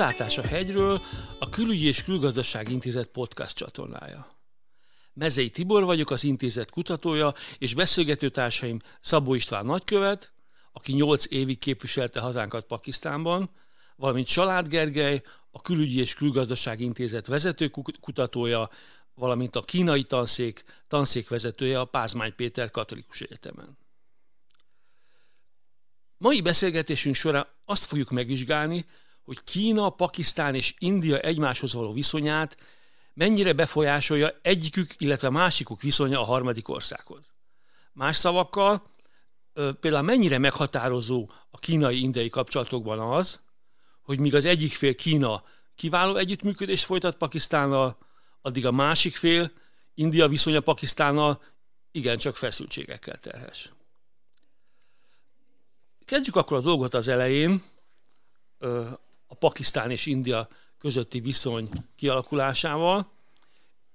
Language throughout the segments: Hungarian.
Kilátás a hegyről a Külügyi és Külgazdaság Intézet podcast csatornája. Mezei Tibor vagyok, az intézet kutatója, és beszélgetőtársaim Szabó István nagykövet, aki 8 évig képviselte hazánkat Pakisztánban, valamint Salád Gergely, a Külügyi és Külgazdaság Intézet vezető kutatója, valamint a kínai tanszék tanszékvezetője a Pázmány Péter Katolikus Egyetemen. Mai beszélgetésünk során azt fogjuk megvizsgálni, hogy Kína, Pakisztán és India egymáshoz való viszonyát mennyire befolyásolja egyikük, illetve másikuk viszonya a harmadik országhoz. Más szavakkal, például mennyire meghatározó a kínai-indiai kapcsolatokban az, hogy míg az egyik fél Kína kiváló együttműködést folytat Pakisztánnal, addig a másik fél, India viszonya Pakisztánnal igencsak feszültségekkel terhes. Kezdjük akkor a dolgot az elején, Pakisztán és India közötti viszony kialakulásával,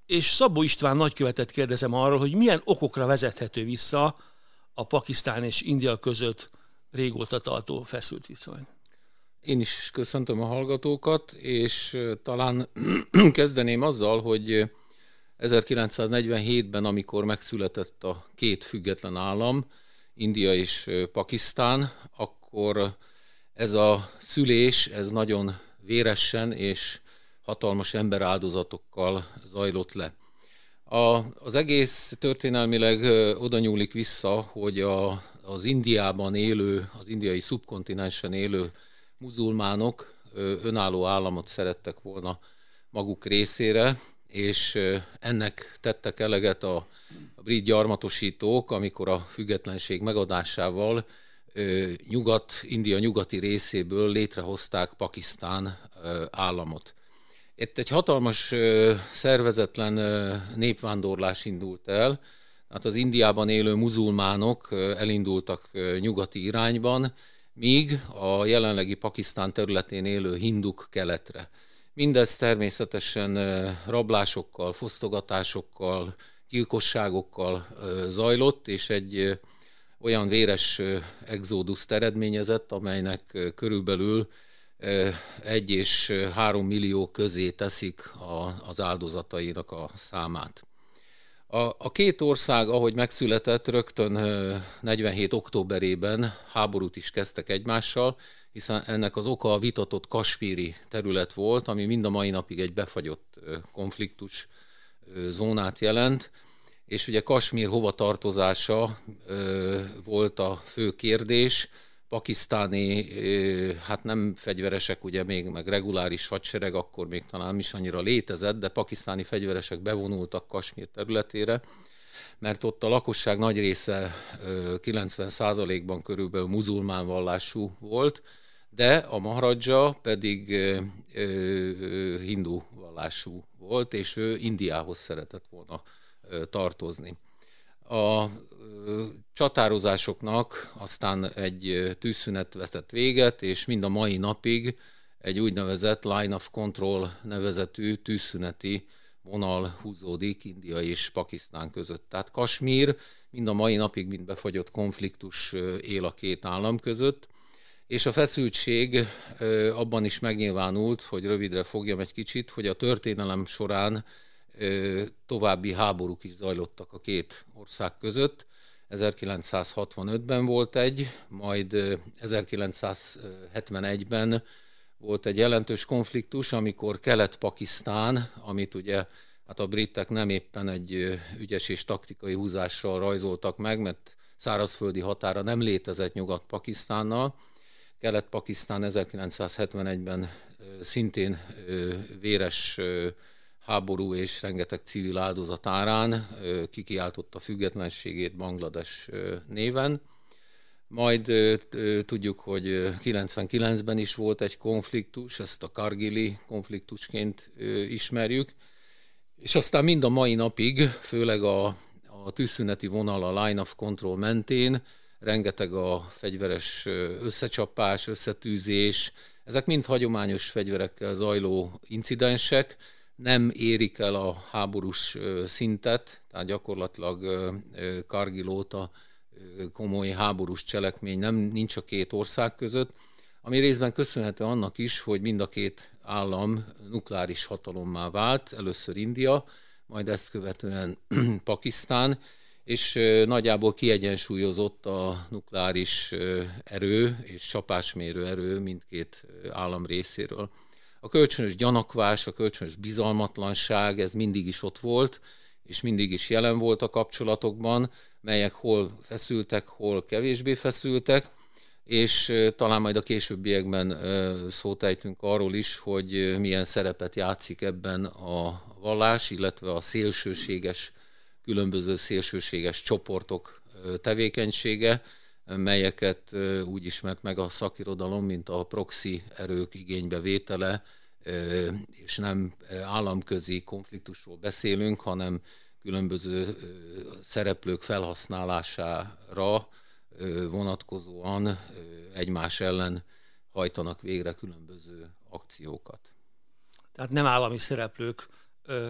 és Szabó István nagykövetet kérdezem arról, hogy milyen okokra vezethető vissza a Pakisztán és India között régóta tartó feszült viszony. Én is köszöntöm a hallgatókat, és talán kezdeném azzal, hogy 1947-ben, amikor megszületett a két független állam, India és Pakisztán, akkor ez a szülés, ez nagyon véresen és hatalmas emberáldozatokkal zajlott le. A, az egész történelmileg oda nyúlik vissza, hogy a, az Indiában élő, az indiai szubkontinensen élő muzulmánok önálló államot szerettek volna maguk részére, és ennek tettek eleget a, a brit gyarmatosítók, amikor a függetlenség megadásával nyugat, India nyugati részéből létrehozták Pakisztán államot. Itt egy hatalmas szervezetlen népvándorlás indult el, hát az Indiában élő muzulmánok elindultak nyugati irányban, míg a jelenlegi Pakisztán területén élő hinduk keletre. Mindez természetesen rablásokkal, fosztogatásokkal, gyilkosságokkal zajlott, és egy olyan véres exóduszt eredményezett, amelynek körülbelül egy és három millió közé teszik az áldozatainak a számát. A, a két ország, ahogy megszületett, rögtön 47. októberében háborút is kezdtek egymással, hiszen ennek az oka a vitatott kaspíri terület volt, ami mind a mai napig egy befagyott konfliktus zónát jelent, és ugye Kasmír hova tartozása volt a fő kérdés, pakisztáni, hát nem fegyveresek, ugye még meg reguláris hadsereg, akkor még talán nem is annyira létezett, de pakisztáni fegyveresek bevonultak Kasmír területére, mert ott a lakosság nagy része 90%-ban körülbelül muzulmán vallású volt, de a Maharaja pedig hindu vallású volt, és ő Indiához szeretett volna tartozni. A csatározásoknak aztán egy tűzszünet veszett véget, és mind a mai napig egy úgynevezett line of control nevezetű tűzszüneti vonal húzódik India és Pakisztán között. Tehát Kasmír mind a mai napig, mint befagyott konfliktus él a két állam között, és a feszültség abban is megnyilvánult, hogy rövidre fogjam egy kicsit, hogy a történelem során további háborúk is zajlottak a két ország között. 1965-ben volt egy, majd 1971-ben volt egy jelentős konfliktus, amikor Kelet-Pakisztán, amit ugye hát a britek nem éppen egy ügyes és taktikai húzással rajzoltak meg, mert szárazföldi határa nem létezett Nyugat-Pakisztánnal. Kelet-Pakisztán 1971-ben szintén véres háború és rengeteg civil áldozat árán kikiáltotta függetlenségét Banglades néven. Majd tudjuk, hogy 99-ben is volt egy konfliktus, ezt a Kargili konfliktusként ismerjük, és aztán mind a mai napig, főleg a, a tűzszüneti vonal a line of control mentén, rengeteg a fegyveres összecsapás, összetűzés, ezek mind hagyományos fegyverekkel zajló incidensek, nem érik el a háborús szintet, tehát gyakorlatilag Kargil óta komoly háborús cselekmény nem nincs a két ország között, ami részben köszönhető annak is, hogy mind a két állam nukleáris hatalommá vált, először India, majd ezt követően Pakisztán, és nagyjából kiegyensúlyozott a nukleáris erő és csapásmérő erő mindkét állam részéről. A kölcsönös gyanakvás, a kölcsönös bizalmatlanság, ez mindig is ott volt, és mindig is jelen volt a kapcsolatokban, melyek hol feszültek, hol kevésbé feszültek, és talán majd a későbbiekben szót ejtünk arról is, hogy milyen szerepet játszik ebben a vallás, illetve a szélsőséges, különböző szélsőséges csoportok tevékenysége, melyeket úgy ismert meg a szakirodalom, mint a proxy erők igénybevétele, és nem államközi konfliktusról beszélünk, hanem különböző szereplők felhasználására vonatkozóan egymás ellen hajtanak végre különböző akciókat. Tehát nem állami szereplők ö,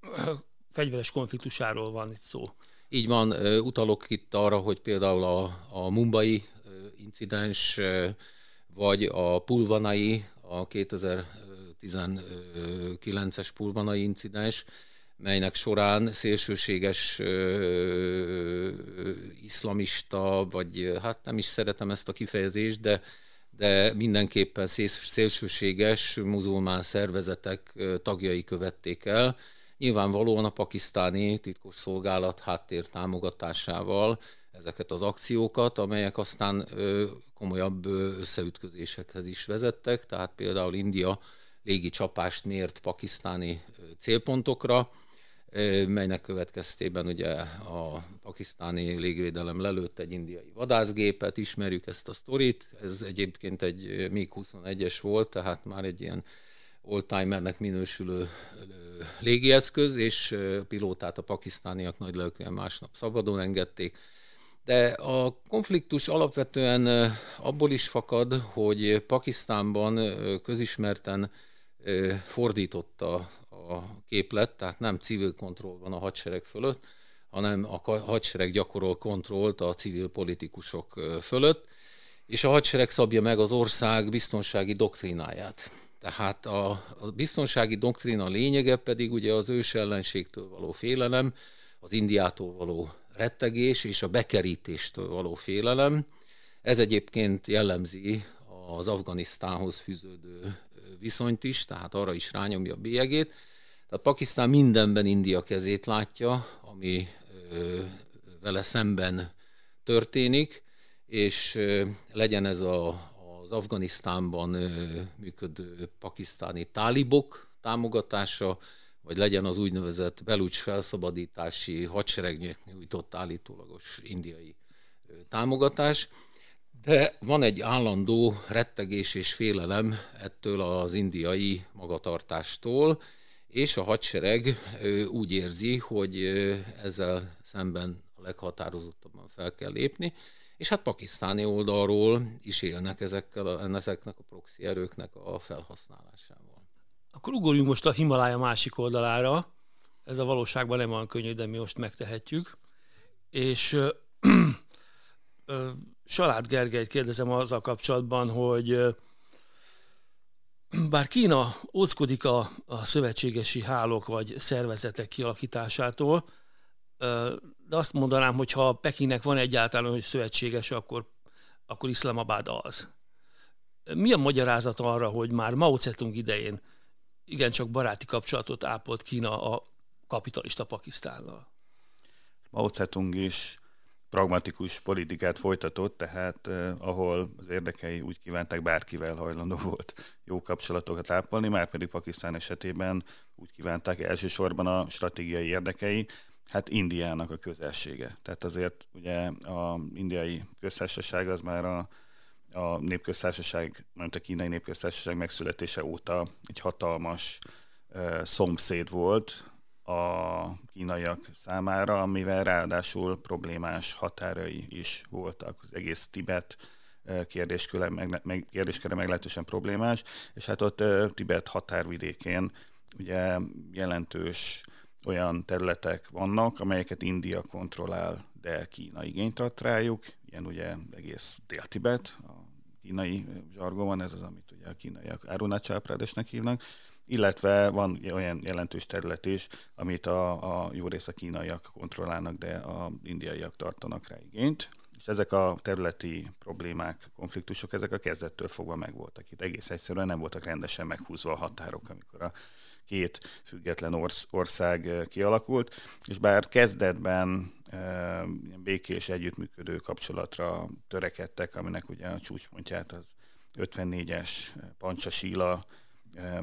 ö, fegyveres konfliktusáról van itt szó. Így van, utalok itt arra, hogy például a, a mumbai incidens, vagy a pulvanai, a 2019-es pulvanai incidens, melynek során szélsőséges ö, iszlamista, vagy hát nem is szeretem ezt a kifejezést, de, de mindenképpen szélsőséges muzulmán szervezetek tagjai követték el. Nyilvánvalóan a pakisztáni titkos szolgálat háttér támogatásával ezeket az akciókat, amelyek aztán komolyabb összeütközésekhez is vezettek, tehát például India légi csapást mért pakisztáni célpontokra, melynek következtében ugye a pakisztáni légvédelem lelőtt egy indiai vadászgépet, ismerjük ezt a sztorit, ez egyébként egy MiG-21-es volt, tehát már egy ilyen oldtimernek minősülő légieszköz, és pilótát a pakisztániak nagy lelkűen másnap szabadon engedték. De a konfliktus alapvetően abból is fakad, hogy Pakisztánban közismerten fordította a képlet, tehát nem civil kontroll van a hadsereg fölött, hanem a hadsereg gyakorol kontrollt a civil politikusok fölött, és a hadsereg szabja meg az ország biztonsági doktrínáját. Tehát a, a biztonsági doktrína lényege pedig ugye az ős ellenségtől való félelem, az Indiától való rettegés és a bekerítéstől való félelem. Ez egyébként jellemzi az Afganisztánhoz fűződő viszonyt is, tehát arra is rányomja a bélyegét. Tehát Pakisztán mindenben India kezét látja, ami vele szemben történik, és legyen ez a, az Afganisztánban működő pakisztáni tálibok támogatása, vagy legyen az úgynevezett Belucs felszabadítási hadseregnek nyújtott állítólagos indiai támogatás. De van egy állandó rettegés és félelem ettől az indiai magatartástól, és a hadsereg úgy érzi, hogy ezzel szemben a leghatározottabban fel kell lépni, és hát pakisztáni oldalról is élnek ezekkel a, ezeknek a proxy erőknek a felhasználásával. Akkor ugorjunk most a Himalája másik oldalára. Ez a valóságban nem olyan könnyű, de mi most megtehetjük. És ö, ö, Salát Gergelyt kérdezem azzal kapcsolatban, hogy bár Kína óckodik a, a szövetségesi hálók vagy szervezetek kialakításától, de azt mondanám, hogy ha Pekingnek van egyáltalán hogy szövetséges, akkor, akkor Iszlamabad az. Mi a magyarázat arra, hogy már Mao Zedong idején igencsak baráti kapcsolatot ápolt Kína a kapitalista Pakisztánnal? Mao Zedong is pragmatikus politikát folytatott, tehát eh, ahol az érdekei úgy kívánták, bárkivel hajlandó volt jó kapcsolatokat ápolni, már pedig Pakisztán esetében úgy kívánták elsősorban a stratégiai érdekei, hát Indiának a közelsége. Tehát azért ugye a indiai köztársaság az már a, a népköztársaság, nem a kínai népköztársaság megszületése óta egy hatalmas uh, szomszéd volt, a kínaiak számára, amivel ráadásul problémás határai is voltak. Az egész Tibet kérdésköre, meg, meg, kérdésköre meglehetősen problémás, és hát ott Tibet határvidékén ugye jelentős olyan területek vannak, amelyeket India kontrollál, de Kína igényt ad rájuk, ilyen ugye egész Dél-Tibet, a kínai zsargon ez az, amit ugye a kínaiak Arunachal Pradesnek hívnak, illetve van olyan jelentős terület is, amit a, a jó rész a kínaiak kontrollálnak, de a indiaiak tartanak rá igényt. És ezek a területi problémák, konfliktusok, ezek a kezdettől fogva megvoltak. Itt egész egyszerűen nem voltak rendesen meghúzva a határok, amikor a két független orsz, ország kialakult, és bár kezdetben békés együttműködő kapcsolatra törekedtek, aminek ugye a csúcspontját az 54-es Pancsa Síla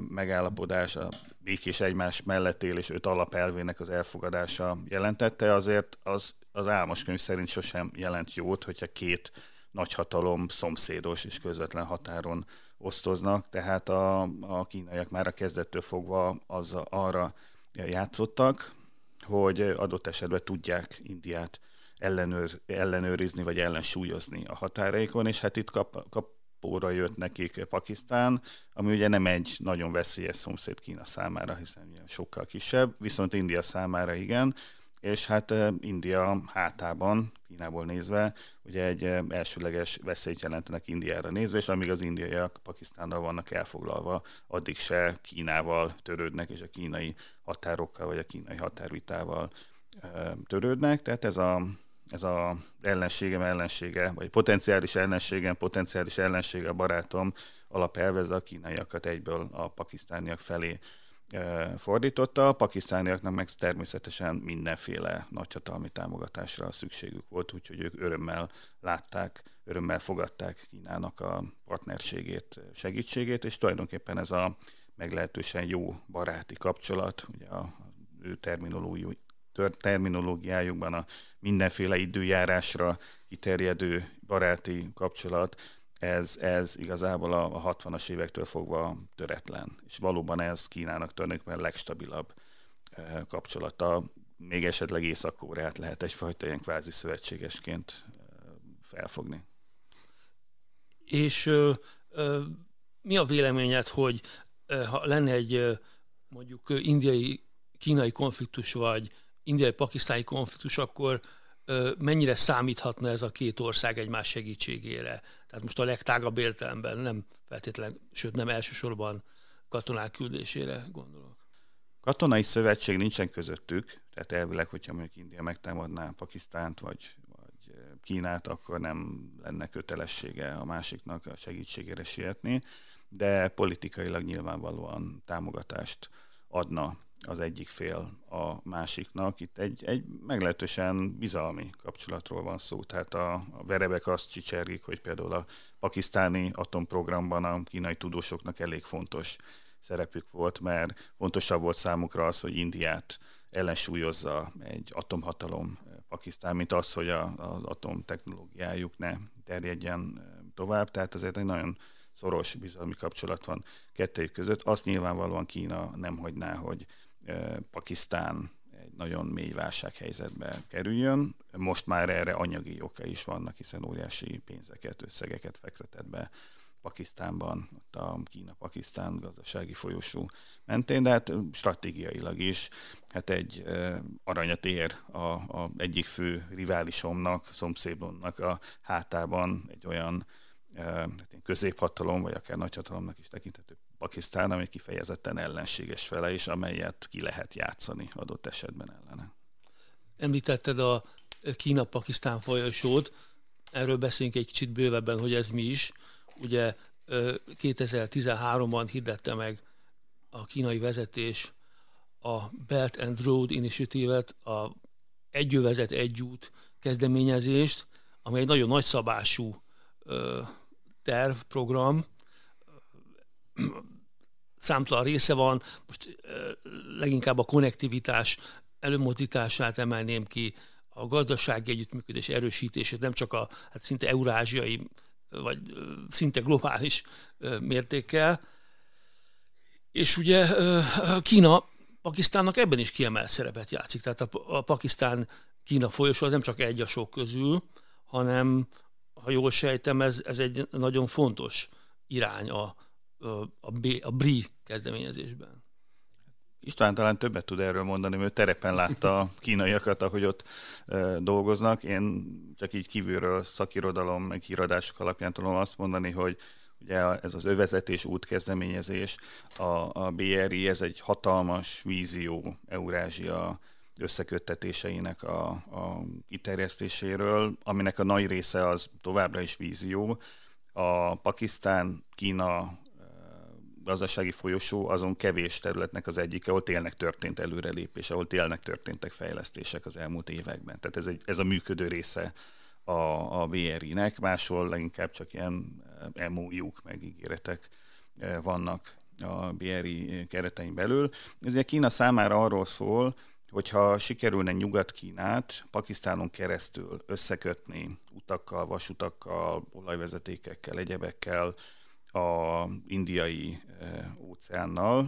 megállapodás, a békés egymás mellett él és öt alapelvének az elfogadása jelentette, azért az, az álmos könyv szerint sosem jelent jót, hogyha két nagyhatalom szomszédos és közvetlen határon osztoznak, tehát a, a kínaiak már a kezdettől fogva az, arra játszottak, hogy adott esetben tudják Indiát ellenőr, ellenőrizni vagy ellensúlyozni a határaikon, és hát itt kap, kap kapóra jött nekik Pakisztán, ami ugye nem egy nagyon veszélyes szomszéd Kína számára, hiszen sokkal kisebb, viszont India számára igen, és hát India hátában, Kínából nézve, ugye egy elsőleges veszélyt jelentenek Indiára nézve, és amíg az indiaiak Pakisztánnal vannak elfoglalva, addig se Kínával törődnek, és a kínai határokkal, vagy a kínai határvitával törődnek. Tehát ez a ez a ellenségem ellensége, vagy potenciális ellenségem, potenciális ellensége a barátom alapelve, a kínaiakat egyből a pakisztániak felé fordította. A pakisztániaknak meg természetesen mindenféle nagyhatalmi támogatásra szükségük volt, úgyhogy ők örömmel látták, örömmel fogadták Kínának a partnerségét, segítségét, és tulajdonképpen ez a meglehetősen jó baráti kapcsolat, ugye a ő terminológiai, terminológiájukban a mindenféle időjárásra kiterjedő baráti kapcsolat, ez, ez igazából a, a 60-as évektől fogva töretlen. És valóban ez Kínának tulajdonképpen legstabilabb eh, kapcsolata. Még esetleg Észak-Koreát lehet egyfajta ilyen kvázi szövetségesként eh, felfogni. És ö, ö, mi a véleményed, hogy ö, ha lenne egy mondjuk indiai kínai konfliktus, vagy indiai-pakisztáni konfliktus, akkor mennyire számíthatna ez a két ország egymás segítségére? Tehát most a legtágabb értelemben nem feltétlenül, sőt nem elsősorban katonák küldésére gondolok. Katonai szövetség nincsen közöttük, tehát elvileg, hogyha mondjuk India megtámadná Pakisztánt vagy, vagy Kínát, akkor nem lenne kötelessége a másiknak a segítségére sietni, de politikailag nyilvánvalóan támogatást adna az egyik fél a másiknak. Itt egy, egy meglehetősen bizalmi kapcsolatról van szó. Tehát a, a verebek azt csicsergik, hogy például a pakisztáni atomprogramban a kínai tudósoknak elég fontos szerepük volt, mert fontosabb volt számukra az, hogy Indiát ellensúlyozza egy atomhatalom Pakisztán, mint az, hogy a, az atomtechnológiájuk ne terjedjen tovább. Tehát azért egy nagyon szoros bizalmi kapcsolat van kettőjük között. Azt nyilvánvalóan Kína nem hagyná, hogy Pakisztán egy nagyon mély válsághelyzetbe kerüljön. Most már erre anyagi oka is vannak, hiszen óriási pénzeket, összegeket fektetett be Pakisztánban, ott a Kína-Pakisztán gazdasági folyosó mentén, de hát stratégiailag is hát egy aranyat ér a, a egyik fő riválisomnak, szomszédomnak a hátában egy olyan hát középhatalom, vagy akár nagyhatalomnak is tekinthető Pakisztán, ami kifejezetten ellenséges fele, és amelyet ki lehet játszani adott esetben ellene. Említetted a Kína-Pakisztán folyosót, erről beszélünk egy kicsit bővebben, hogy ez mi is. Ugye 2013-ban hirdette meg a kínai vezetés a Belt and Road Initiative-et, a Egyövezet Egyút kezdeményezést, amely egy nagyon nagyszabású tervprogram, számtalan része van, most leginkább a konnektivitás előmozdítását emelném ki, a gazdasági együttműködés erősítését, nem csak a hát szinte eurázsiai, vagy szinte globális mértékkel. És ugye Kína Pakisztánnak ebben is kiemelt szerepet játszik. Tehát a, a Pakisztán-Kína folyosó az nem csak egy a sok közül, hanem, ha jól sejtem, ez, ez egy nagyon fontos irány a, a, B, a BRI kezdeményezésben. István talán többet tud erről mondani, mert terepen látta a kínaiakat, ahogy ott dolgoznak. Én csak így kívülről szakirodalom, meg híradások alapján tudom azt mondani, hogy ugye ez az övezetés útkezdeményezés, a, a BRI, ez egy hatalmas vízió Eurázsia összeköttetéseinek a, a kiterjesztéséről, aminek a nagy része az továbbra is vízió. A Pakisztán, Kína gazdasági folyosó azon kevés területnek az egyik, ahol tényleg történt előrelépés, ahol tényleg történtek fejlesztések az elmúlt években. Tehát ez, egy, ez a működő része a, a BRI-nek, máshol leginkább csak ilyen MOU-k, meg ígéretek vannak a BRI keretein belül. Ez ugye Kína számára arról szól, hogyha sikerülne Nyugat-Kínát Pakisztánon keresztül összekötni utakkal, vasutakkal, olajvezetékekkel, egyebekkel, a indiai óceánnal,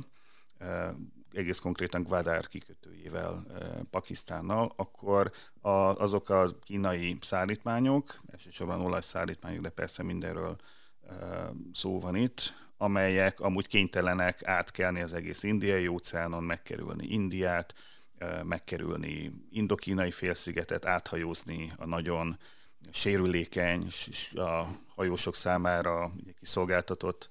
egész konkrétan Gwadar kikötőjével Pakisztánnal, akkor a, azok a kínai szállítmányok, elsősorban olajszállítmányok, de persze mindenről szó van itt, amelyek amúgy kénytelenek átkelni az egész indiai óceánon, megkerülni Indiát, megkerülni indokínai félszigetet, áthajózni a nagyon sérülékeny, a hajósok számára kiszolgáltatott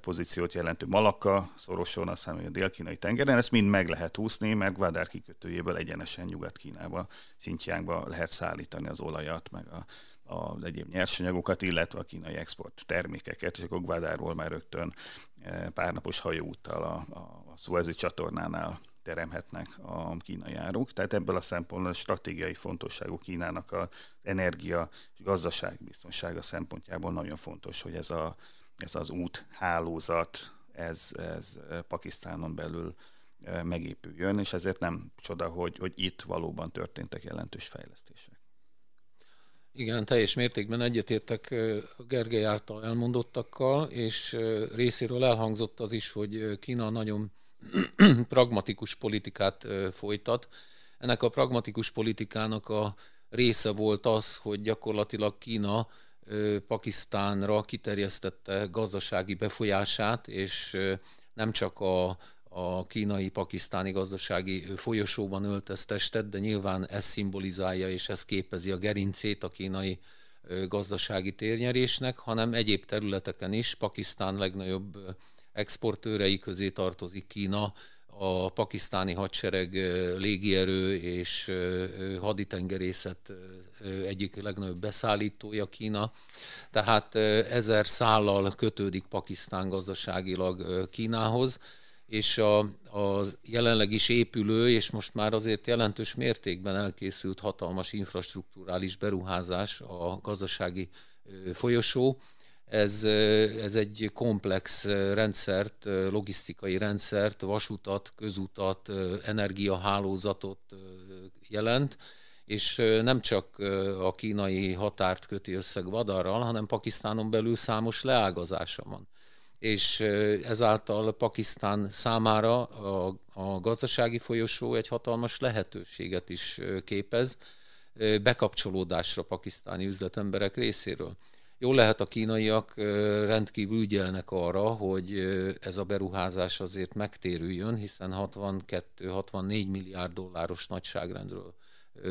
pozíciót jelentő Malakka szoroson, aztán a dél-kínai tengeren, ezt mind meg lehet úszni, mert Gvádár kikötőjéből egyenesen Nyugat-Kínába, Szintjánba lehet szállítani az olajat, meg a, az egyéb nyersanyagokat, illetve a kínai export termékeket, és akkor Gvádárból már rögtön párnapos hajóúttal a, a, a Suezi csatornánál teremhetnek a kínai áruk. Tehát ebből a szempontból a stratégiai fontosságú Kínának az energia és gazdaságbiztonsága szempontjából nagyon fontos, hogy ez, a, ez az út hálózat, ez, ez Pakisztánon belül e, megépüljön, és ezért nem csoda, hogy, hogy itt valóban történtek jelentős fejlesztések. Igen, teljes mértékben egyetértek e, Gergely által elmondottakkal, és e, részéről elhangzott az is, hogy Kína nagyon pragmatikus politikát folytat. Ennek a pragmatikus politikának a része volt az, hogy gyakorlatilag Kína Pakisztánra kiterjesztette gazdasági befolyását, és nem csak a, a kínai-pakisztáni gazdasági folyosóban öltesz testet, de nyilván ez szimbolizálja és ez képezi a gerincét a kínai gazdasági térnyerésnek, hanem egyéb területeken is. Pakisztán legnagyobb exportőrei közé tartozik Kína, a pakisztáni hadsereg légierő és haditengerészet egyik legnagyobb beszállítója Kína. Tehát ezer szállal kötődik Pakisztán gazdaságilag Kínához, és a, a jelenleg is épülő, és most már azért jelentős mértékben elkészült hatalmas infrastruktúrális beruházás a gazdasági folyosó, ez, ez egy komplex rendszert, logisztikai rendszert, vasutat, közutat, energiahálózatot jelent, és nem csak a kínai határt köti össze Gvadarral, hanem Pakisztánon belül számos leágazása van. És ezáltal Pakisztán számára a, a gazdasági folyosó egy hatalmas lehetőséget is képez bekapcsolódásra pakisztáni üzletemberek részéről. Jól lehet a kínaiak rendkívül ügyelnek arra, hogy ez a beruházás azért megtérüljön, hiszen 62-64 milliárd dolláros nagyságrendről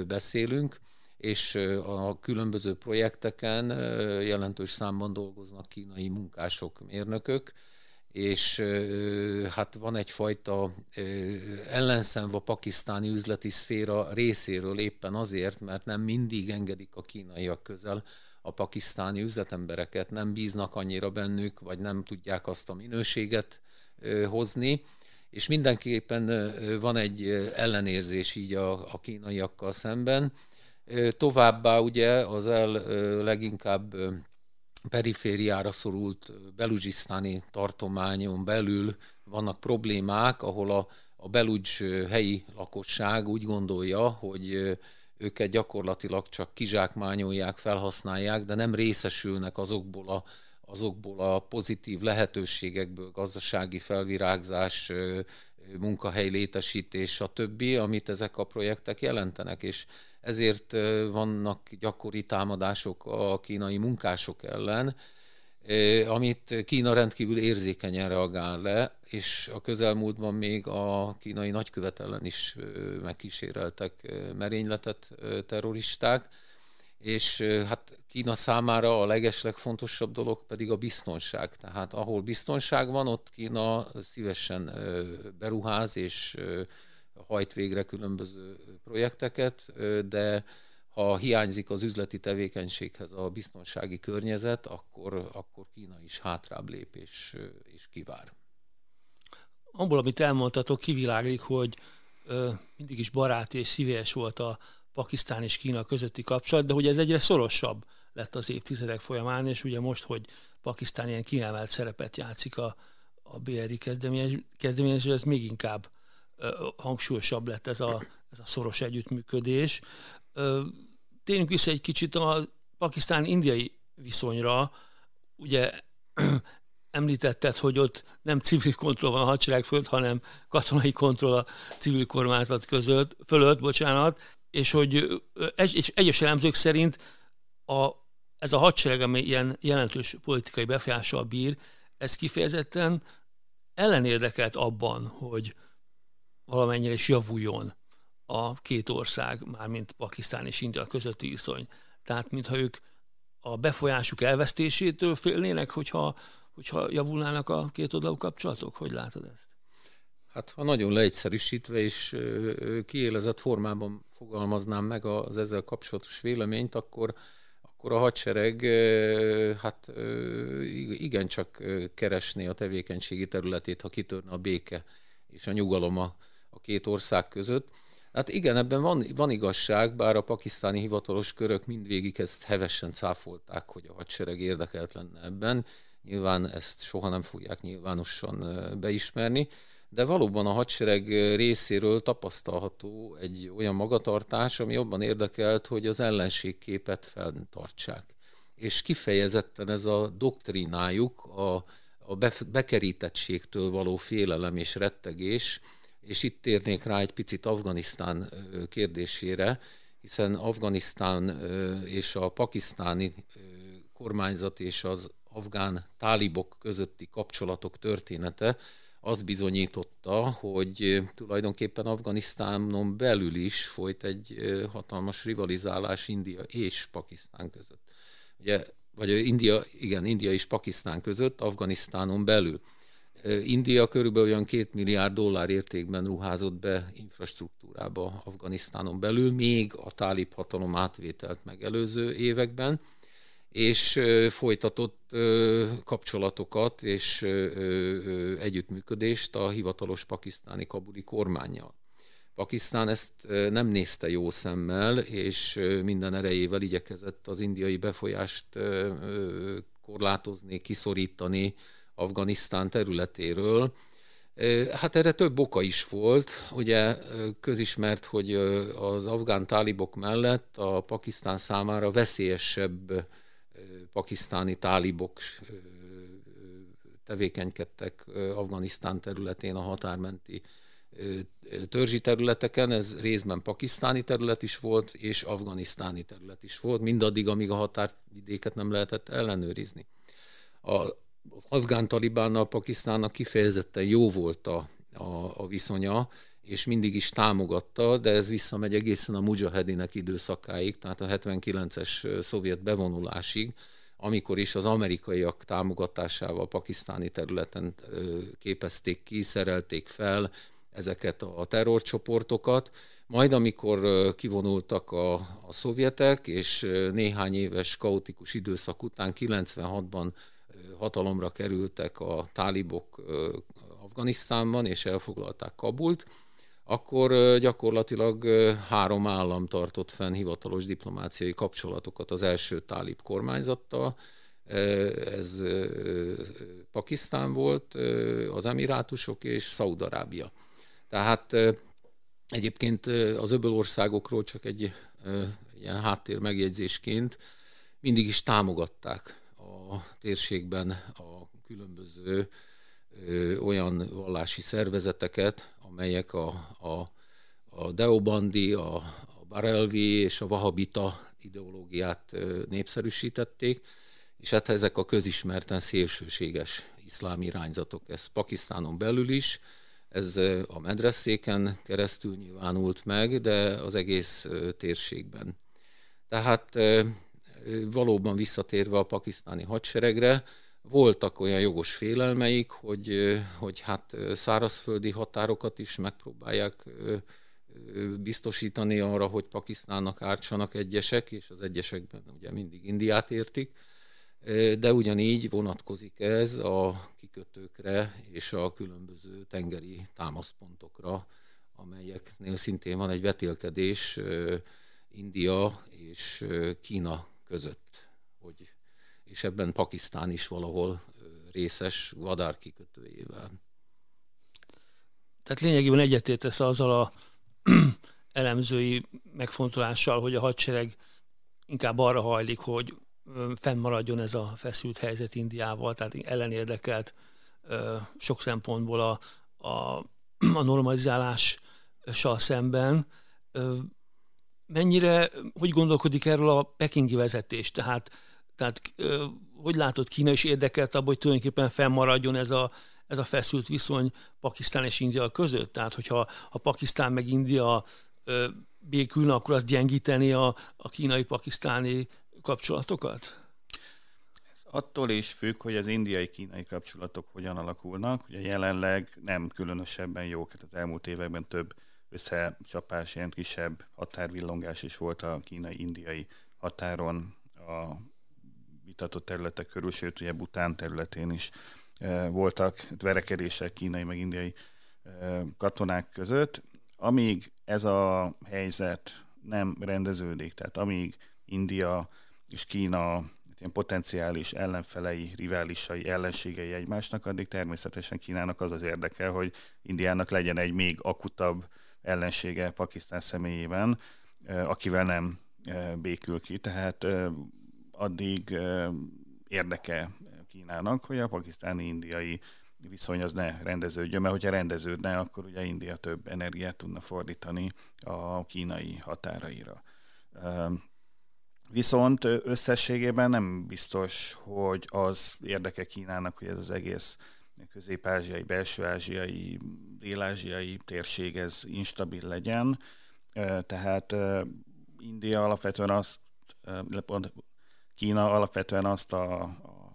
beszélünk, és a különböző projekteken jelentős számban dolgoznak kínai munkások, mérnökök, és hát van egyfajta ellenszenv a pakisztáni üzleti szféra részéről éppen azért, mert nem mindig engedik a kínaiak közel a pakisztáni üzletembereket, nem bíznak annyira bennük, vagy nem tudják azt a minőséget hozni, és mindenképpen van egy ellenérzés így a, a kínaiakkal szemben. Továbbá ugye az el leginkább perifériára szorult belugisztáni tartományon belül vannak problémák, ahol a, a beludzs helyi lakosság úgy gondolja, hogy őket gyakorlatilag csak kizsákmányolják, felhasználják, de nem részesülnek azokból a, azokból a pozitív lehetőségekből, gazdasági felvirágzás, munkahely létesítés, stb., amit ezek a projektek jelentenek, és ezért vannak gyakori támadások a kínai munkások ellen, amit Kína rendkívül érzékenyen reagál le, és a közelmúltban még a kínai nagykövet ellen is megkíséreltek merényletet terroristák, és hát Kína számára a legeslegfontosabb dolog pedig a biztonság. Tehát ahol biztonság van, ott Kína szívesen beruház és hajt végre különböző projekteket, de ha hiányzik az üzleti tevékenységhez a biztonsági környezet, akkor, akkor Kína is hátrább lép és, és kivár. Abból, amit elmondtatok, kiviláglik, hogy ö, mindig is barát és szíves volt a Pakisztán és Kína közötti kapcsolat, de hogy ez egyre szorosabb lett az évtizedek folyamán, és ugye most, hogy Pakisztán ilyen kiemelt szerepet játszik a, a BRI kezdeményezés, ez még inkább ö, hangsúlyosabb lett ez a, ez a szoros együttműködés. Ö, térjünk vissza egy kicsit a pakisztán-indiai viszonyra. Ugye említetted, hogy ott nem civil kontroll van a hadsereg fölött, hanem katonai kontroll a civil kormányzat között, fölött, bocsánat, és hogy és egyes elemzők szerint a, ez a hadsereg, ami ilyen jelentős politikai befolyással bír, ez kifejezetten ellenérdekelt abban, hogy valamennyire is javuljon a két ország, mármint Pakisztán és India közötti viszony. Tehát, mintha ők a befolyásuk elvesztésétől félnének, hogyha, hogyha javulnának a két oldalú kapcsolatok? Hogy látod ezt? Hát ha nagyon leegyszerűsítve és kiélezett formában fogalmaznám meg az ezzel kapcsolatos véleményt, akkor, akkor a hadsereg hát igencsak keresné a tevékenységi területét, ha kitörne a béke és a nyugalom a, a két ország között. Hát igen, ebben van, van igazság, bár a pakisztáni hivatalos körök mindvégig ezt hevesen cáfolták, hogy a hadsereg érdekelt lenne ebben. Nyilván ezt soha nem fogják nyilvánosan beismerni, de valóban a hadsereg részéről tapasztalható egy olyan magatartás, ami jobban érdekelt, hogy az ellenségképet fenntartsák. És kifejezetten ez a doktrinájuk, a, a bekerítettségtől való félelem és rettegés, és itt térnék rá egy picit Afganisztán kérdésére, hiszen Afganisztán és a pakisztáni kormányzat és az afgán tálibok közötti kapcsolatok története azt bizonyította, hogy tulajdonképpen Afganisztánon belül is folyt egy hatalmas rivalizálás India és Pakisztán között. Ugye, vagy India, igen, India és Pakisztán között, Afganisztánon belül. India körülbelül olyan két milliárd dollár értékben ruházott be infrastruktúrába Afganisztánon belül, még a tálib hatalom átvételt megelőző években, és folytatott kapcsolatokat és együttműködést a hivatalos pakisztáni kabuli kormányjal. Pakisztán ezt nem nézte jó szemmel, és minden erejével igyekezett az indiai befolyást korlátozni, kiszorítani, Afganisztán területéről. Hát erre több oka is volt. Ugye közismert, hogy az afgán tálibok mellett a Pakisztán számára veszélyesebb pakisztáni tálibok tevékenykedtek Afganisztán területén a határmenti törzsi területeken, ez részben pakisztáni terület is volt, és afganisztáni terület is volt, mindaddig, amíg a határvidéket nem lehetett ellenőrizni. A, az afgán talibánnal Pakisztánnak kifejezetten jó volt a, a, a viszonya, és mindig is támogatta, de ez visszamegy egészen a mujahedinek időszakáig, tehát a 79-es szovjet bevonulásig, amikor is az amerikaiak támogatásával pakisztáni területen képezték ki, szerelték fel ezeket a terrorcsoportokat, majd amikor kivonultak a, a szovjetek, és néhány éves kaotikus időszak után 96-ban hatalomra kerültek a tálibok Afganisztánban, és elfoglalták Kabult, akkor gyakorlatilag három állam tartott fenn hivatalos diplomáciai kapcsolatokat az első tálib kormányzattal. Ez Pakisztán volt, az Emirátusok és Szaudarábia. Tehát egyébként az öböl országokról csak egy ilyen háttér megjegyzésként mindig is támogatták a térségben a különböző ö, olyan vallási szervezeteket, amelyek a, a, a Deobandi, a, a Barelvi és a Vahabita ideológiát ö, népszerűsítették, és hát ezek a közismerten szélsőséges iszlám irányzatok, ez Pakisztánon belül is, ez a medreszéken keresztül nyilvánult meg, de az egész térségben. Tehát valóban visszatérve a pakisztáni hadseregre, voltak olyan jogos félelmeik, hogy, hogy hát szárazföldi határokat is megpróbálják biztosítani arra, hogy Pakisztánnak ártsanak egyesek, és az egyesekben ugye mindig Indiát értik, de ugyanígy vonatkozik ez a kikötőkre és a különböző tengeri támaszpontokra, amelyeknél szintén van egy vetélkedés India és Kína között, hogy, és ebben Pakisztán is valahol részes vadár kikötőjével. Tehát lényegében egyetértesz azzal a elemzői megfontolással, hogy a hadsereg inkább arra hajlik, hogy fennmaradjon ez a feszült helyzet Indiával, tehát ellenérdekelt sok szempontból a, a, a normalizálással szemben. Mennyire, hogy gondolkodik erről a pekingi vezetés? Tehát, tehát hogy látod, Kína is érdekelt abban, hogy tulajdonképpen fennmaradjon ez a, ez a feszült viszony Pakisztán és India között? Tehát, hogyha ha Pakisztán meg India békülne, akkor az gyengíteni a, a kínai-pakisztáni kapcsolatokat? Attól is függ, hogy az indiai-kínai kapcsolatok hogyan alakulnak. Ugye jelenleg nem különösebben jók, hát az elmúlt években több összecsapás, ilyen kisebb határvillongás is volt a kínai-indiai határon, a vitatott területek körül, sőt ugye Bután területén is e, voltak verekedések kínai meg indiai e, katonák között. Amíg ez a helyzet nem rendeződik, tehát amíg India és Kína ilyen potenciális ellenfelei, riválisai, ellenségei egymásnak, addig természetesen Kínának az az érdeke, hogy Indiának legyen egy még akutabb ellensége Pakisztán személyében, akivel nem békül ki. Tehát addig érdeke Kínának, hogy a pakisztáni-indiai viszony az ne rendeződjön, mert hogyha rendeződne, akkor ugye India több energiát tudna fordítani a kínai határaira. Viszont összességében nem biztos, hogy az érdeke Kínának, hogy ez az egész közép-ázsiai, belső-ázsiai, dél-ázsiai térség ez instabil legyen. Tehát India alapvetően azt, Kína alapvetően azt a,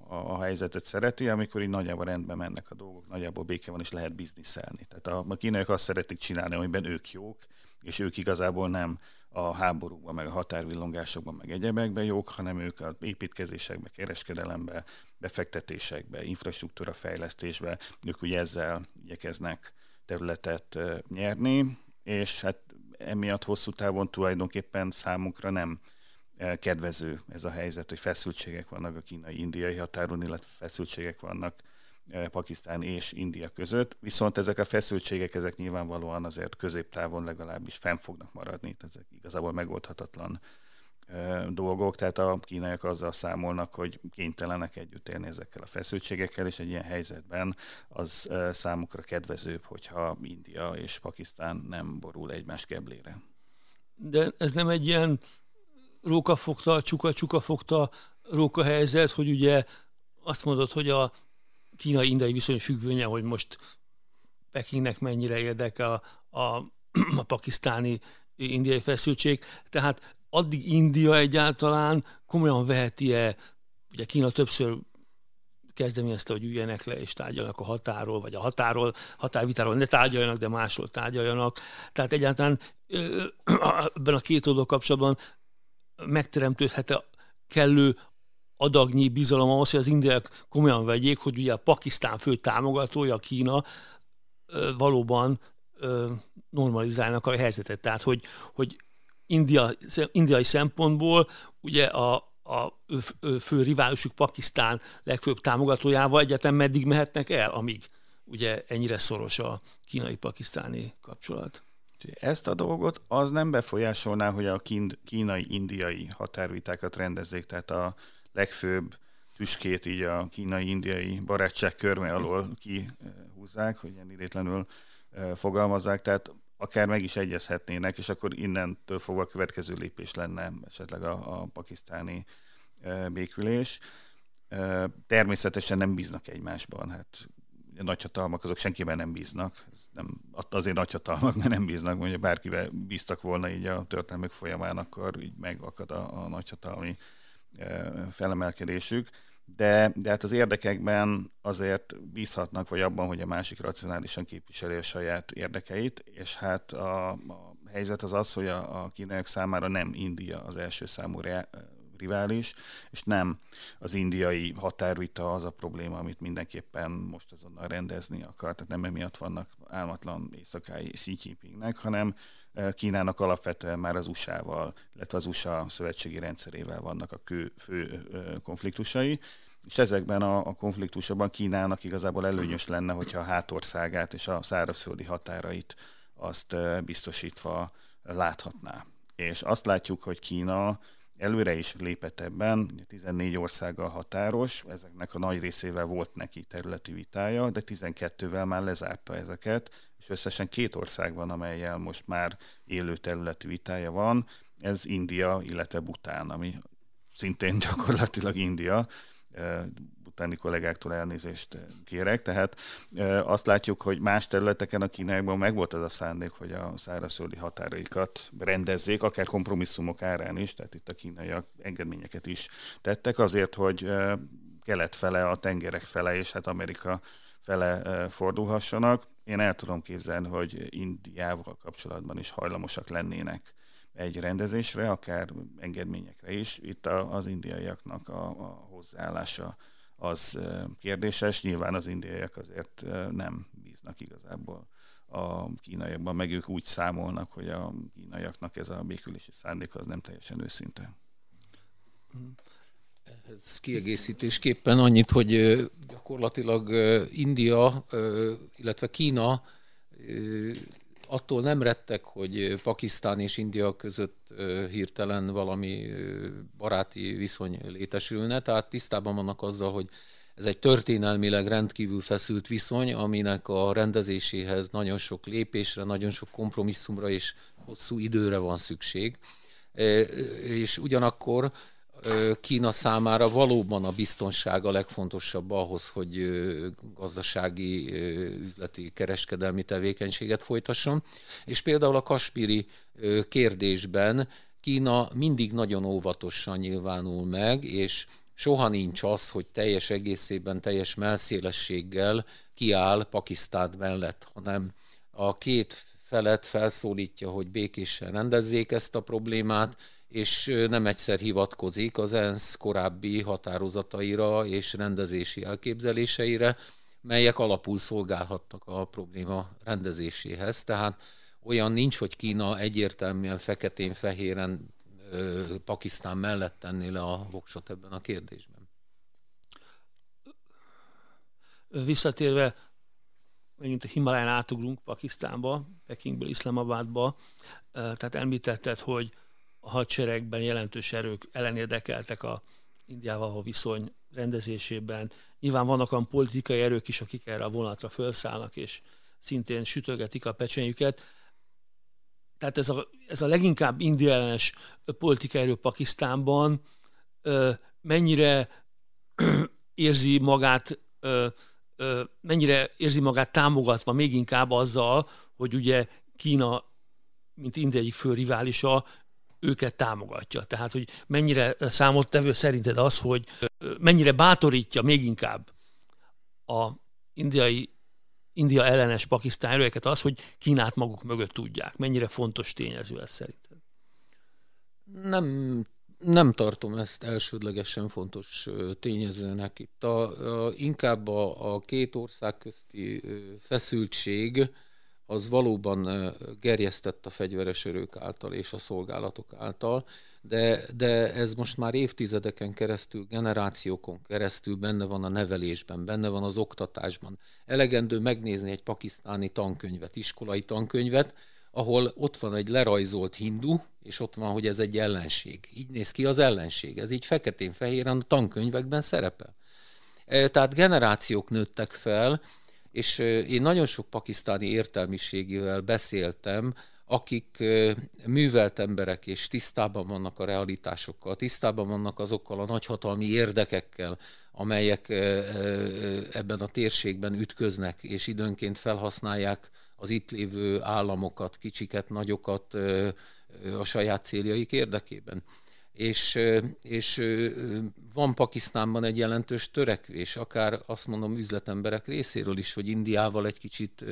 a, a helyzetet szereti, amikor így nagyjából rendben mennek a dolgok, nagyjából béke van, és lehet bizniszelni. Tehát a, a kínaiak azt szeretik csinálni, amiben ők jók, és ők igazából nem a háborúkban, meg a határvillongásokban, meg egyebekben jók, hanem ők az építkezésekbe, kereskedelembe, befektetésekbe, infrastruktúra fejlesztésbe, ők ugye ezzel igyekeznek területet nyerni, és hát emiatt hosszú távon tulajdonképpen számunkra nem kedvező ez a helyzet, hogy feszültségek vannak a kínai-indiai határon, illetve feszültségek vannak Pakisztán és India között, viszont ezek a feszültségek, ezek nyilvánvalóan azért középtávon legalábbis fenn fognak maradni, ezek igazából megoldhatatlan dolgok, tehát a kínaiak azzal számolnak, hogy kénytelenek együtt élni ezekkel a feszültségekkel, és egy ilyen helyzetben az számukra kedvezőbb, hogyha India és Pakisztán nem borul egymás keblére. De ez nem egy ilyen róka fogta, csuka, csuka fogta róka helyzet, hogy ugye azt mondod, hogy a kínai-indiai viszony függvénye, hogy most Pekingnek mennyire érdekel a, a, a pakisztáni indiai feszültség. Tehát addig India egyáltalán komolyan veheti-e, ugye Kína többször kezdeményezte, hogy üljenek le és tárgyalnak a határól, vagy a határól, határvitáról ne tárgyaljanak, de másról tárgyaljanak. Tehát egyáltalán ebben a két oldal kapcsolatban megteremtődhet -e kellő adagnyi bizalom ahhoz, hogy az indiák komolyan vegyék, hogy ugye a Pakisztán fő támogatója, Kína valóban normalizálnak a helyzetet. Tehát, hogy, hogy India, indiai szempontból ugye a, a fő riválusuk Pakisztán legfőbb támogatójával egyáltalán meddig mehetnek el, amíg ugye ennyire szoros a kínai-pakisztáni kapcsolat. Ezt a dolgot az nem befolyásolná, hogy a kínai-indiai határvitákat rendezzék, tehát a legfőbb tüskét így a kínai-indiai barátság körme alól kihúzzák, hogy ilyen idétlenül fogalmazzák, tehát akár meg is egyezhetnének, és akkor innentől fogva a következő lépés lenne esetleg a, a pakisztáni békülés. Természetesen nem bíznak egymásban. Hát a nagyhatalmak azok senkiben nem bíznak. Nem, azért nagyhatalmak, mert nem bíznak, mondja bárkivel bíztak volna így a történelmük folyamán, akkor így megakad a, a nagyhatalmi felemelkedésük de, de hát az érdekekben azért bízhatnak, vagy abban, hogy a másik racionálisan képviseli a saját érdekeit, és hát a, a helyzet az az, hogy a, a kínaiak számára nem India az első számú rivális, és nem az indiai határvita az a probléma, amit mindenképpen most azonnal rendezni akar. Tehát nem emiatt vannak álmatlan éjszakái Xi Jinpingnek, hanem Kínának alapvetően már az USA-val, illetve az USA szövetségi rendszerével vannak a kő, fő konfliktusai, és ezekben a, a konfliktusokban Kínának igazából előnyös lenne, hogyha a hátországát és a szárazföldi határait azt biztosítva láthatná. És azt látjuk, hogy Kína előre is lépett ebben, 14 országgal határos, ezeknek a nagy részével volt neki területi vitája, de 12-vel már lezárta ezeket, és összesen két ország van, amelyel most már élő területi vitája van, ez India, illetve Bután, ami szintén gyakorlatilag India, utáni kollégáktól elnézést kérek. Tehát azt látjuk, hogy más területeken a kínaiakban megvolt ez a szándék, hogy a szárazföldi határaikat rendezzék, akár kompromisszumok árán is, tehát itt a kínaiak engedményeket is tettek azért, hogy kelet fele, a tengerek fele és hát Amerika fele fordulhassanak. Én el tudom képzelni, hogy Indiával kapcsolatban is hajlamosak lennének egy rendezésre, akár engedményekre is. Itt az indiaiaknak a, a hozzáállása az kérdéses. Nyilván az indiaiak azért nem bíznak igazából a kínaiakban, meg ők úgy számolnak, hogy a kínaiaknak ez a békülési szándék az nem teljesen őszinte. Ez kiegészítésképpen annyit, hogy gyakorlatilag India, illetve Kína attól nem rettek, hogy Pakisztán és India között hirtelen valami baráti viszony létesülne, tehát tisztában vannak azzal, hogy ez egy történelmileg rendkívül feszült viszony, aminek a rendezéséhez nagyon sok lépésre, nagyon sok kompromisszumra és hosszú időre van szükség. És ugyanakkor Kína számára valóban a biztonság a legfontosabb ahhoz, hogy gazdasági, üzleti, kereskedelmi tevékenységet folytasson. És például a kaspiri kérdésben Kína mindig nagyon óvatosan nyilvánul meg, és soha nincs az, hogy teljes egészében, teljes melszélességgel kiáll Pakisztán mellett, hanem a két felet felszólítja, hogy békésen rendezzék ezt a problémát, és nem egyszer hivatkozik az ENSZ korábbi határozataira és rendezési elképzeléseire, melyek alapul szolgálhattak a probléma rendezéséhez. Tehát olyan nincs, hogy Kína egyértelműen feketén-fehéren Pakisztán mellett tenné le a voksot ebben a kérdésben. Visszatérve, megint a Himaláján átugrunk Pakisztánba, Pekingből Iszlamabadba, tehát említetted, hogy a hadseregben jelentős erők ellenérdekeltek a Indiával való viszony rendezésében. Nyilván vannak olyan politikai erők is, akik erre a vonatra felszállnak, és szintén sütögetik a pecsenyüket. Tehát ez a, ez a leginkább indiellenes politikai erő Pakisztánban mennyire érzi magát mennyire érzi magát támogatva még inkább azzal, hogy ugye Kína, mint India egyik fő riválisa, őket támogatja. Tehát, hogy mennyire számottevő szerinted az, hogy mennyire bátorítja még inkább a indiai India ellenes pakisztán erőket az, hogy Kínát maguk mögött tudják. Mennyire fontos tényező ez szerinted? Nem, nem tartom ezt elsődlegesen fontos tényezőnek. Itt a, a, inkább a, a két ország közti feszültség, az valóban gerjesztett a fegyveres örök által és a szolgálatok által, de, de ez most már évtizedeken keresztül, generációkon keresztül benne van a nevelésben, benne van az oktatásban. Elegendő megnézni egy pakisztáni tankönyvet, iskolai tankönyvet, ahol ott van egy lerajzolt hindu, és ott van, hogy ez egy ellenség. Így néz ki az ellenség. Ez így feketén-fehéren a tankönyvekben szerepel. E, tehát generációk nőttek fel, és én nagyon sok pakisztáni értelmiségével beszéltem, akik művelt emberek és tisztában vannak a realitásokkal, tisztában vannak azokkal a nagyhatalmi érdekekkel, amelyek ebben a térségben ütköznek, és időnként felhasználják az itt lévő államokat, kicsiket, nagyokat a saját céljaik érdekében. És, és van Pakisztánban egy jelentős törekvés, akár azt mondom üzletemberek részéről is, hogy Indiával egy kicsit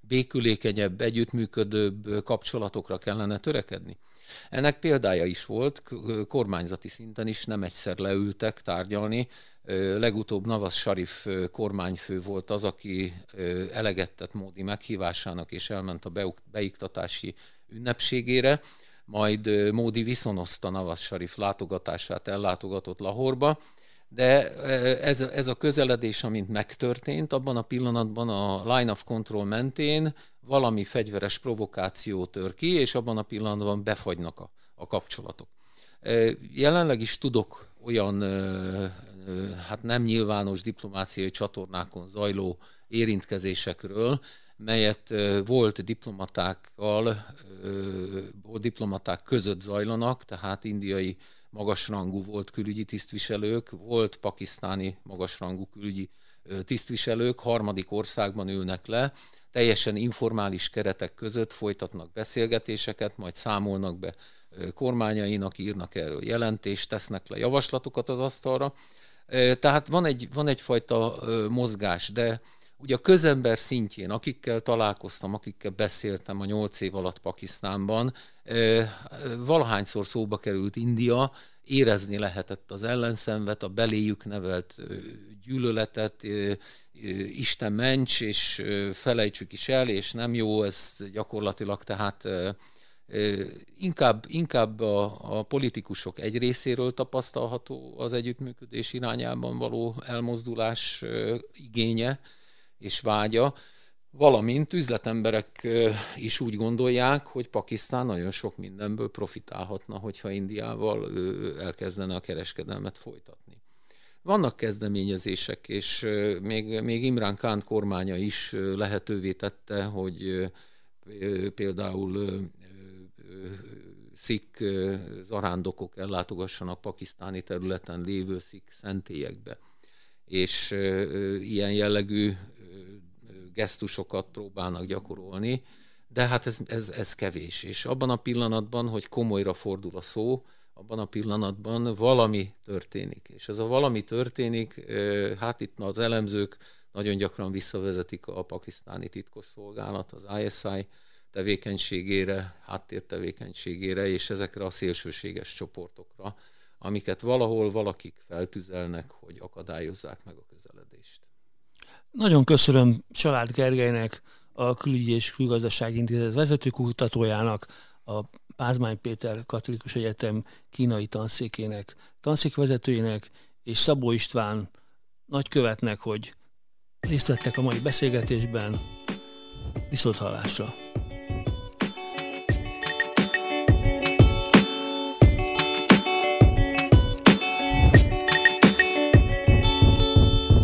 békülékenyebb, együttműködőbb kapcsolatokra kellene törekedni. Ennek példája is volt, kormányzati szinten is nem egyszer leültek tárgyalni. Legutóbb Navas Sharif kormányfő volt az, aki eleget tett Módi meghívásának, és elment a beiktatási ünnepségére, majd Módi viszonozta Navas Sharif látogatását, ellátogatott Lahorba, de ez, ez a közeledés, amint megtörtént, abban a pillanatban a line of control mentén valami fegyveres provokáció tör ki, és abban a pillanatban befagynak a, a kapcsolatok. Jelenleg is tudok olyan hát nem nyilvános diplomáciai csatornákon zajló érintkezésekről, melyet volt diplomatákkal, diplomaták között zajlanak, tehát indiai magasrangú volt külügyi tisztviselők, volt pakisztáni magasrangú külügyi tisztviselők, harmadik országban ülnek le, teljesen informális keretek között folytatnak beszélgetéseket, majd számolnak be kormányainak, írnak erről jelentést, tesznek le javaslatokat az asztalra. Tehát van, egy, van egyfajta mozgás, de ugye a közember szintjén, akikkel találkoztam, akikkel beszéltem a nyolc év alatt Pakisztánban, valahányszor szóba került India, érezni lehetett az ellenszenvet, a beléjük nevelt gyűlöletet, Isten ments, és felejtsük is el, és nem jó, ez gyakorlatilag tehát inkább, inkább a, a politikusok egy részéről tapasztalható az együttműködés irányában való elmozdulás igénye és vágya, valamint üzletemberek is úgy gondolják, hogy Pakisztán nagyon sok mindenből profitálhatna, hogyha Indiával elkezdene a kereskedelmet folytatni. Vannak kezdeményezések, és még, még Imrán Khan kormánya is lehetővé tette, hogy például szik zarándokok ellátogassanak pakisztáni területen lévő szik szentélyekbe. És ilyen jellegű gesztusokat próbálnak gyakorolni, de hát ez, ez, ez kevés. És abban a pillanatban, hogy komolyra fordul a szó, abban a pillanatban valami történik. És ez a valami történik, hát itt az elemzők nagyon gyakran visszavezetik a pakisztáni titkosszolgálat, az ISI tevékenységére, háttértevékenységére, és ezekre a szélsőséges csoportokra, amiket valahol valakik feltüzelnek, hogy akadályozzák meg a közeledést. Nagyon köszönöm Család Gergelynek, a Külügyi és Külgazdasági Intézet vezetőkutatójának, a Pázmány Péter Katolikus Egyetem kínai tanszékének, tanszékvezetőjének, és Szabó István nagykövetnek, hogy részt vettek a mai beszélgetésben. Viszont hallásra!